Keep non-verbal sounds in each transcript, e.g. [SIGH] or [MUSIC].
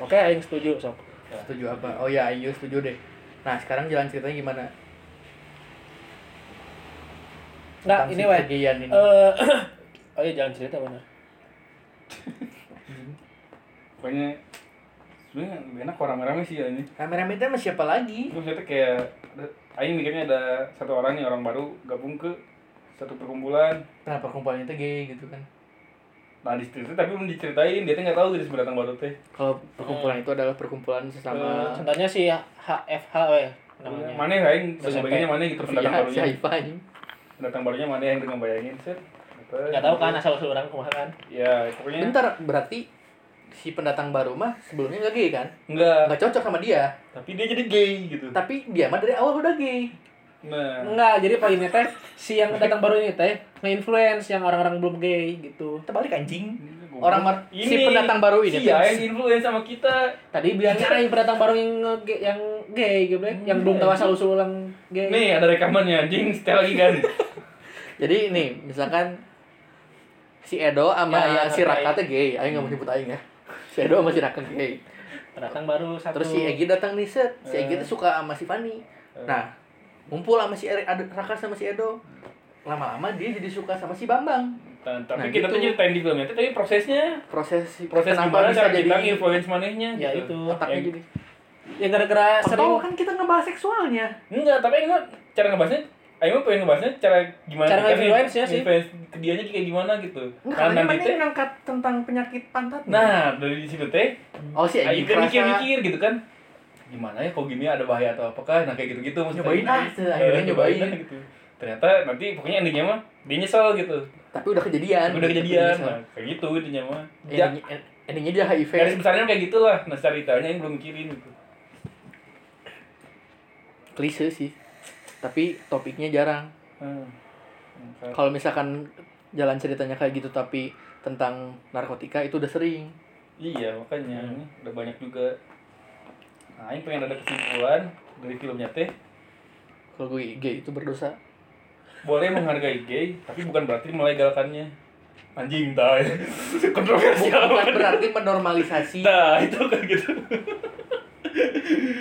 oke aing setuju sok Setuju apa? Oh ya, ayo setuju deh. Nah, sekarang jalan ceritanya gimana? Tentang ini kegiatan ini. Eh, [CLEARS THROAT] oh iya jangan cerita benar pokoknya sebenarnya enak orang rame sih ya ini Rame-rame itu sama siapa lagi? terus ternyata kayak ada- Aing mikirnya ada satu orang nih orang baru gabung ke satu perkumpulan Nah, perkumpulan itu gay gitu kan. Nah di situ tapi belum diceritain dia tuh nggak tahu dari pendatang baru teh. Kalau perkumpulan itu adalah perkumpulan sesama. Contohnya si HFH weh namanya. Mana Aing SMP. bagiannya mana gitu pendatang Iya, si barunya. Haifa anjing. pendatang barunya mana yang dengan bayangin set Apa, nggak tahu kan asal usul orang kumaha kan. Ya pokoknya Bentar, berarti si pendatang baru mah sebelumnya nggak gay kan? enggak Nggak cocok sama dia. tapi dia jadi gay gitu. Tapi dia mah dari awal udah gay. Nah enggak jadi poinnya teh si yang datang baru ini teh nge-influence yang orang-orang belum gay gitu Terbalik anjing. Orang mar- si pendatang baru ini iya tuh- yang influence sama kita tadi bilangnya aing pendatang baru yang yang gay gitu yang belum tahu asal usul yang gay nih ada rekamannya anjing setel lagi kan [LAUGHS] Jadi nih, misalkan si Edo sama Ya, ya, si. Raka tuh gay. Aing nggak mau nyebut aing ya. Si Edo sama si Raka gay. pendatang baru satu Terus si Egi datang nih set. Si Egi Eh. tuh suka sama si Fani. Nah, ngumpul sama si Eri- Raka sama si Edo. Lama-lama dia jadi suka sama si Bambang. Nah, tapi Nah, kita tuh gitu. ceritain di filmnya tapi prosesnya Proses proses kenapa gimana bisa cara jadi kita influence manehnya ya gitu. itu otaknya Yang- jadi. ya gara-gara sering Atau kan kita ngebahas seksualnya. enggak tapi enggak cara ngebahasnya Ayo mah pengen ngebahasnya cara gimana Cara kita nge-influence-nya sih. influence ke dianya kayak gimana gitu nah, kan nanti teh ngangkat tentang penyakit pantat. nah dari situ teh oh si Ayo kan mikir-mikir gitu kan gimana ya kok gini ada bahaya atau apakah nah kayak gitu-gitu maksudnya Nyobain ah, akhirnya nyobain. lah gitu ternyata nanti pokoknya endingnya mah dia nyesel gitu tapi udah kejadian. udah kejadian nah, kayak gitu intinya mah ya, Endingnya, endingnya dia HIV. garis besarnya kayak gitulah nah ceritanya yang belum mikirin gitu Klise sih. Tapi topiknya jarang. Hmm. Hmm. Kalau misalkan jalan ceritanya kayak gitu tapi tentang narkotika itu udah sering. Iya makanya ini udah banyak juga. Nah ini pengen ada kesimpulan dari filmnya teh Kalau gue gay itu berdosa. boleh menghargai gay tapi bukan berarti melegalkannya. Anjing dah [LAUGHS] kontroversial. Bukan berarti menormalisasi. Nah itu kan gitu.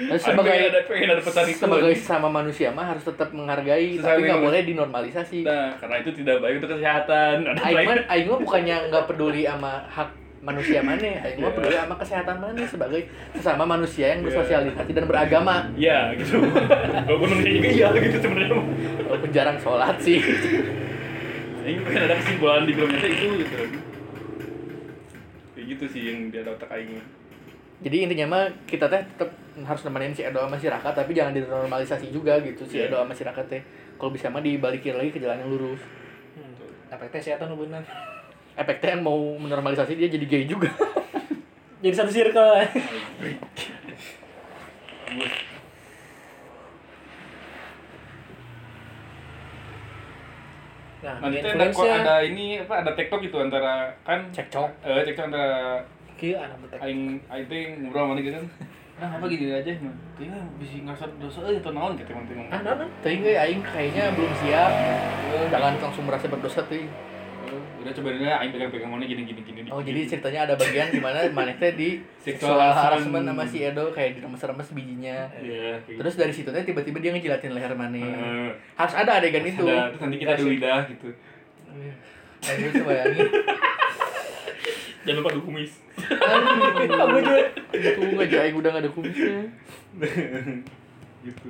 Pengen sebagai ada pengen ada pesan itu. sebagai sesama manusia mah harus tetap menghargai Sesama tapi nggak boleh dinormalisasi. Nah karena itu tidak baik untuk kesehatan. Aing mah bukannya nggak peduli sama hak manusia mana, aing mah Iya. peduli sama kesehatan mana sebagai sesama manusia yang Iya. bersosialisasi dan beragama. Iya gitu. Walaupun manusia juga iya gitu sebenarnya. Walaupun jarang sholat sih. Ini pengen ada kesimpulan di filmnya itu gitu. Kayak gitu sih yang di otak Aing. Jadi intinya mah kita teh tetap harus nemenin si Edo sama si Raka tapi jangan dinormalisasi juga gitu si Iya. Edo sama si Raka teh. Kalau bisa mah dibalikin lagi ke jalan yang lurus. hmm. apa teh setan hubungan Efeknya yang mau menormalisasi dia jadi gay juga. [LAUGHS] jadi satu circle nah Nanti ada, ada ini apa ada TikTok gitu antara kan Cekcok. eh cekcok antara kieu anak betek aing aing teh ngobrol sama dia kan. [LAUGHS] Nah, apa gini aja nah. Kayaknya bisa ngerasa dosa euy atau naon gitu teman ah Tapi enggak aing kayaknya belum siap. Jangan langsung merasa berdosa tuh. Udah coba dulu aing pegang-pegang mana gini gini gini. Oh jadi ceritanya ada bagian di mana mana teh di Sexual sexual harassment. sama si Edo kayak diremes-remes bijinya. Iya. Terus dari situ tiba-tiba dia ngejilatin leher gitu. mana. Eh, Harus ada adegan itu. ada, terus nanti kita adu lidah gitu. Ayo bisa bayangin. [LAUGHS] Jangan lupa kumis. Aku juga. Itu nggak jadi udah nggak ada kumisnya. [LAUGHS] gitu.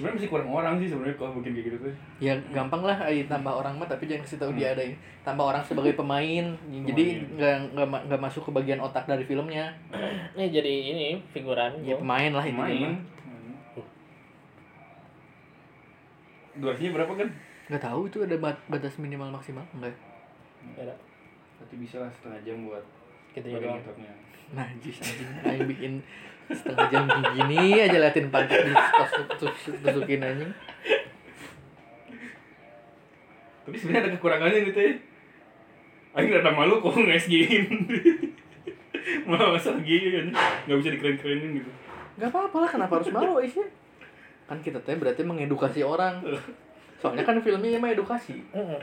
Sebenarnya masih kurang orang sih sebenarnya kalau bikin kayak gitu tuh. Ya gampang lah ayo tambah orang mah tapi jangan kasih tahu dia ada ini. Tambah orang sebagai pemain. Jadi nggak nggak nggak masuk ke bagian otak dari filmnya. ini jadi ini figuran Ya pemain lah Main. intinya. mah. Durasinya berapa kan? Nggak tahu itu ada bat- batas minimal maksimal enggak. Ada. Berarti bisa lah setengah jam buat gitu bagian juga TikToknya. Najis anjing. Aing bikin setengah jam gini aja liatin pantat tusukin anjing. Tapi sebenarnya ada kekurangannya gitu ya. Aing rada malu kok nge SG-in. Malah masalah gini kan. Nggak bisa dikeren-kerenin gitu. Gak apa-apa lah kenapa harus malu Aisyah? Kan kita teh berarti mengedukasi orang. [LAUGHS] soalnya kan filmnya emang edukasi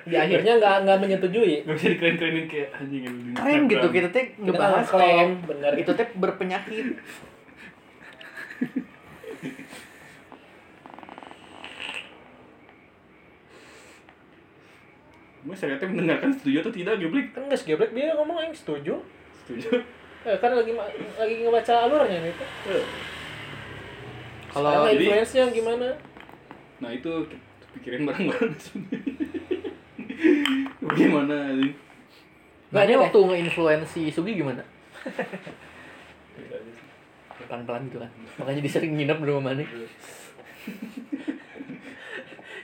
Di akhirnya nggak nggak menyetujui. Gak bisa dikeren-kerenin kayak anjing gitu. keren gitu kita teh ngebahas klaim kalau bener. itu teh berpenyakit Mas saya teh mendengarkan setuju atau tidak geblek? kan nggak geblek dia ngomong yang setuju. Setuju. Eh, kan lagi lagi ngebaca alurnya nih. kalau Sekarang jadi- influence-nya gimana? Nah itu pikirin bareng-bareng [LAUGHS] Bagaimana anjing? Nah, ini waktu nge-influence si Sugi gimana? [LAUGHS] Pelan-pelan gitu kan. Makanya dia sering nginep di rumah mana. [LAUGHS]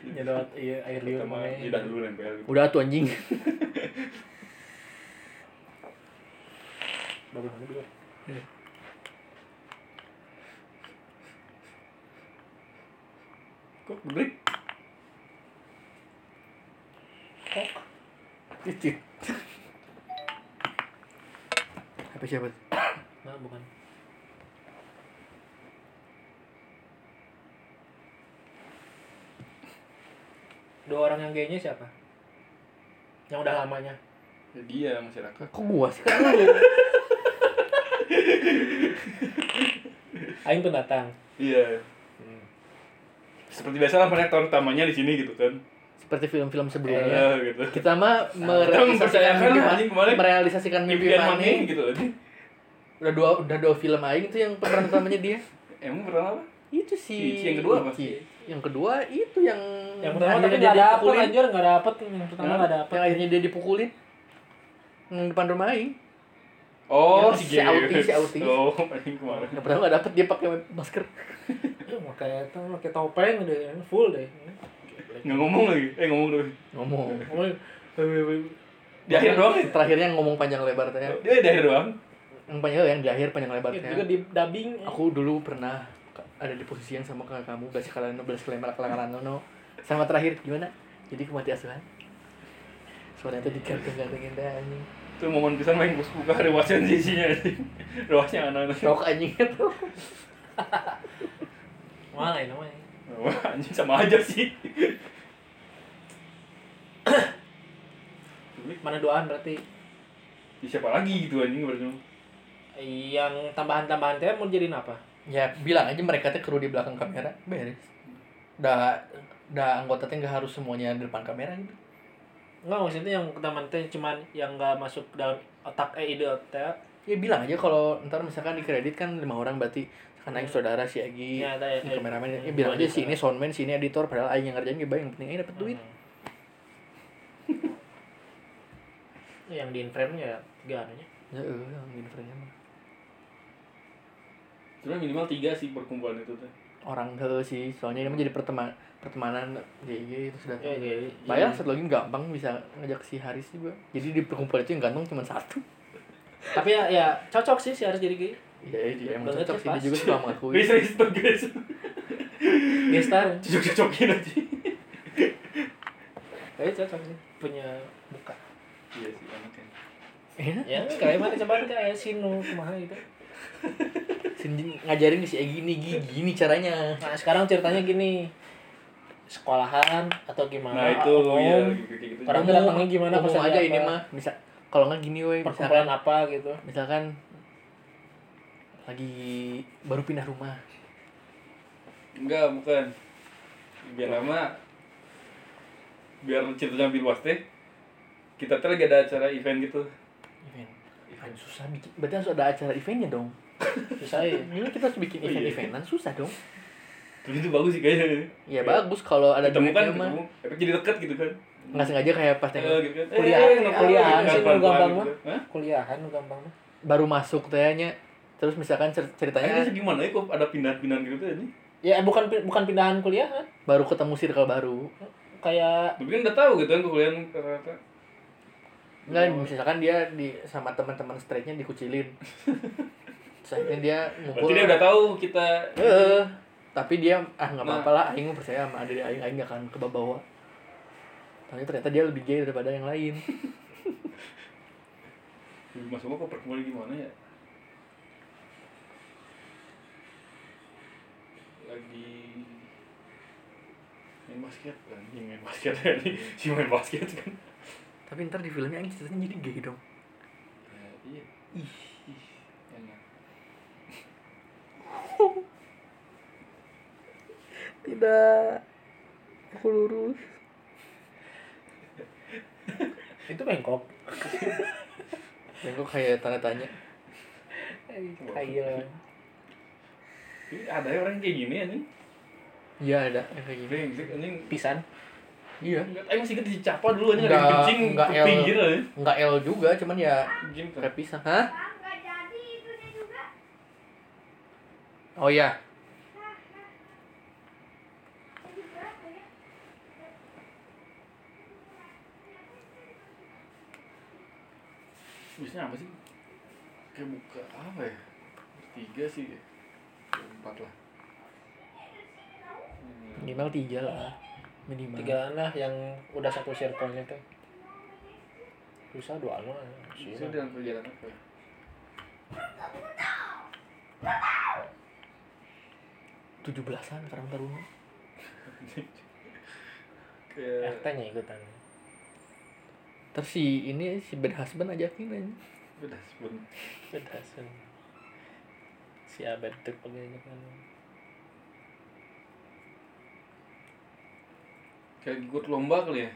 Nyedot iya air liur Sama mana. lidah dulu nempel gitu. Udah tuh anjing. Baru mana dulu. Kok geblek? Cicit. Apa siapa? Nah, bukan. Dua orang yang gaynya siapa? Yang udah lamanya. Ya, dia masyarakat. Kok gua sih kan [LAUGHS] lu? Aing datang. Iya. Seperti biasa lah penonton utamanya di sini gitu kan. Seperti film-film Iya sebelumnya. gitu. Kita mah merealisasikan mimpi anjing kemarin. merealisasikan mimpi mana gitu. Udah dua udah dua film aing tuh yang pemeran utamanya dia. Emang pertama apa? Itu si Ichi yang kedua apa? Yang kedua itu yang Yang pertama tapi dia nggak dapet anjir, nggak dapet. Yang pertama Hah? nggak dapet. Yang akhirnya dia dipukulin. Yang depan rumah aing. Oh, Yang si si. Auti, si Auti. Oh, anjing kemarin. Yang pertama nggak dapet dia pakai masker. Iya, pakai itu, pakai topeng deh, full deh. Nggak ngomong lagi. Eh ngomong dulu. Ngomong. Ngomong, Di akhir doang ya? Terakhirnya ngomong panjang lebar tanya. Dia di akhir doang. Yang panjang yang di akhir panjang lebar Itu tanya. juga di dubbing. Aku dulu pernah ada di posisi yang sama kayak kamu belas kalian belas kalian kalian nono sama terakhir gimana jadi kemati asuhan suaranya tuh digantung-gantungin deh anjing Itu momen pisan main bus buka rewasnya di isinya anjing. Rewasnya anak-anak. shock anjing itu Mana ini namanya? Wah, [LAUGHS] anjing sama aja sih. [COUGHS] Mana doaan berarti? Ya, siapa lagi gitu anjing berarti. Yang tambahan-tambahan teh mau jadiin apa? ya bilang aja mereka tuh kru di belakang kamera beres udah udah anggota teh nggak harus semuanya di depan kamera gitu Enggak maksudnya yang teman teh cuman yang nggak masuk dalam otak eh ide otak. ya bilang aja kalau ntar misalkan di kredit kan lima orang berarti kan aing saudara si Agi Ya, ya, ini eh, kameramen ya bilang aja dua si ini soundman si ini editor padahal aing yang ngerjain gak yang penting aing dapet duit Hmm. yang di frame nya ya tiga anunya. ya eh yang ini friendnya mah Sebenarnya minimal tiga sih perkumpulan itu teh. orang ke sih soalnya ini mah jadi pertemanan pertemanan GG itu sudah Ya, ya, ya. Bayar satu lagi gampang bisa ngajak si Haris juga. Jadi di perkumpulan itu yang ganteng cuma satu. Tapi ya ya cocok sih si harus jadi gay. Iya, iya, dia emang cocok ya, sih dia pas. juga suka mengakui. Guys, tuh guys. Gestar. Cocok-cocokin aja. Kayaknya cocok sih punya muka. Iya sih, anaknya. Iya. Ya kayak mana coba kayak Sinu kumaha gitu. Sini ngajarin si Egi ini gini, gini caranya. Nah, sekarang ceritanya gini. Sekolahan atau gimana? Nah itu umum, ya kayak gitu. Orang datangnya gimana, pesannya aja apa? ini mah. Bisa kalau nggak gini weh, perkumpulan misalkan apa gitu. misalkan lagi baru pindah rumah. Enggak, bukan. Biar lama biar ceritanya lebih luas teh. Kita tuh lagi ada acara event gitu. Event. Event susah bikin. Berarti harus ada acara eventnya dong. [LAUGHS] Susah ya. Ini kita harus bikin Oh, iya. event-eventan susah dong. Tapi itu bagus sih kayaknya. Ya bagus kalau ada Ketemu kan, ketemu. Efek jadi deket gitu kan. Nggak sengaja kayak pas Eh, yang gitu kan. Kuliah- Eh, eh, kuliahan gitu kan, sih, pelan-pelan gampang gitu. mah. Hah? Kuliahan gampang mah. baru masuk tehnya terus misalkan cer- ceritanya sih gimana ya kok ada pindah-pindahan gitu ini. Ya bukan bukan pindahan kuliahan. baru ketemu circle baru Kayak Tapi kan udah tahu gitu kan kuliah rata-rata. enggak misalkan dia di sama teman-teman straightnya dikucilin [LAUGHS] akhirnya dia ngumpul Berarti dia udah tahu kita Eh, tapi dia ah nggak Nah. apa-apa lah aing percaya sama adik aing aing gak akan kebawa tapi ternyata dia lebih gay daripada yang lain [LAUGHS] Mas Uma kok perkumpulan gimana ya? Lagi main basket. Anjing main basket [LAUGHS] tadi si main basket kan. Tapi ntar di filmnya anjing ceritanya jadi gay dong. Ya, iya. Ih. Ih enak. Tidak. Aku lurus. Itu bengkok. Bengkok kayak tanda tanya. Kayak ini ada ya orang kayak gini anjing iya ada yang kayak gini brengsek anjing pisan. iya Enggak, tapi masih kita dicapa dulu ada Nggak- kencing nggak ke L. pinggir aja nggak L juga cuman ya kayak pisang hah oh iya Biasanya apa sih? Kayak buka apa ya? Tiga sih. Empat lah. Hmm. minimal tiga lah minimal Tiga lah yang udah satu circle-nya tuh. Susah dua dalam kegiatan apa ya? tujuh belasan Karang Taruna Kayak RT nya ikutan. terus si ini si bad husband ajakin aja udah sebelum Bedasan. Si abad tuh pegangnya kan. kayak ikut lomba kali ya.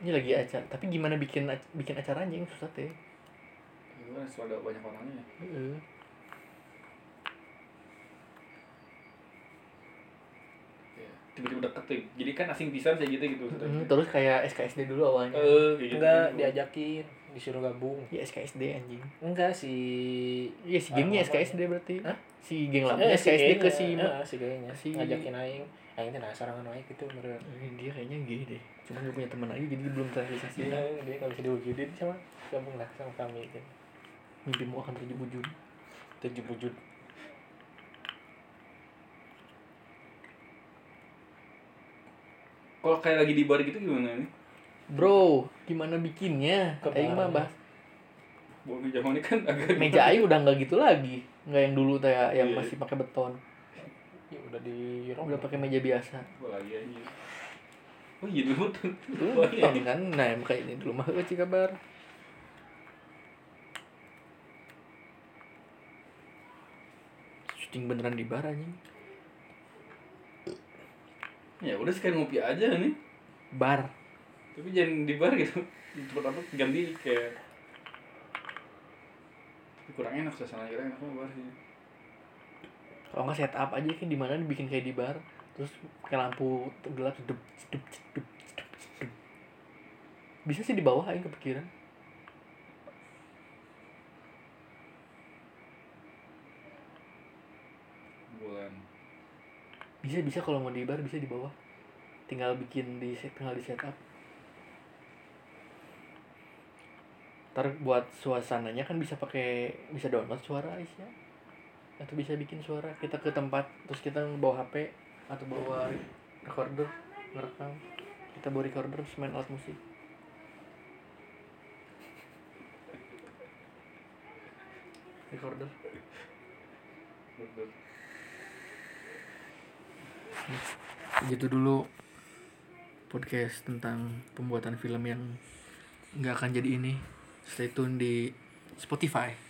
ini lagi acara tapi gimana bikin bikin acaranya yang susah teh kan ada banyak orangnya. Heeh. Kayak tiba-tiba deket tuh. Jadi kan asing pisan kayak gitu gitu. Mm, terus kayak SKSD dulu awalnya kayak gitu. Enggak diajakin, disuruh gabung. ya SKSD anjing Enggak si Iya si gengnya Ah, apa? SKSD berarti Hah? si geng lama Eh, SKSD ke gayanya. si Eh, si gayanya. si- ngajakin aing. Aing teh nasarangan aing gitu meureun. Eh, dia kayaknya gay deh cuma gak punya teman aja jadi belum terrealisasi Dia dia enggak bisa diwujudin sama gabung lah sama kami gitu. mimpimu akan terwujud Tujuh wujud. Kalau kayak lagi di bar gitu gimana nih? Bro gimana bikinnya? Aing mah Bawa meja ini kan agak meja aing udah nggak gitu lagi. Nggak yang dulu kayak yang Iya. masih pakai beton. Ya udah di udah pakai meja biasa. Lagi aja. Oh iya dulu tuh. dulu beton kan nah makanya ini dulu mah kecil kabar. Syuting beneran di bar anjing. Ya udah sekali ngopi aja nih. bar Tapi jangan di bar gitu. Tempat apa ganti kayak kurang enak suasana kira enak mah bar sih. kalau nggak set up aja kan di mana dibikin kayak di bar terus pakai lampu gelap sedup sedup sedup sedup sedup bisa sih di bawah aing kepikiran Bulan. bisa bisa kalau mau di bar bisa di bawah tinggal bikin di set tinggal di setup ntar buat suasananya kan bisa pakai bisa download suara Aisyah atau bisa bikin suara. Kita ke tempat terus kita bawa HP atau bawa recorder ngerekam. Kita bawa recorder terus main alat musik. Recorder. Gitu dulu podcast tentang pembuatan film yang nggak akan jadi ini stay tune di Spotify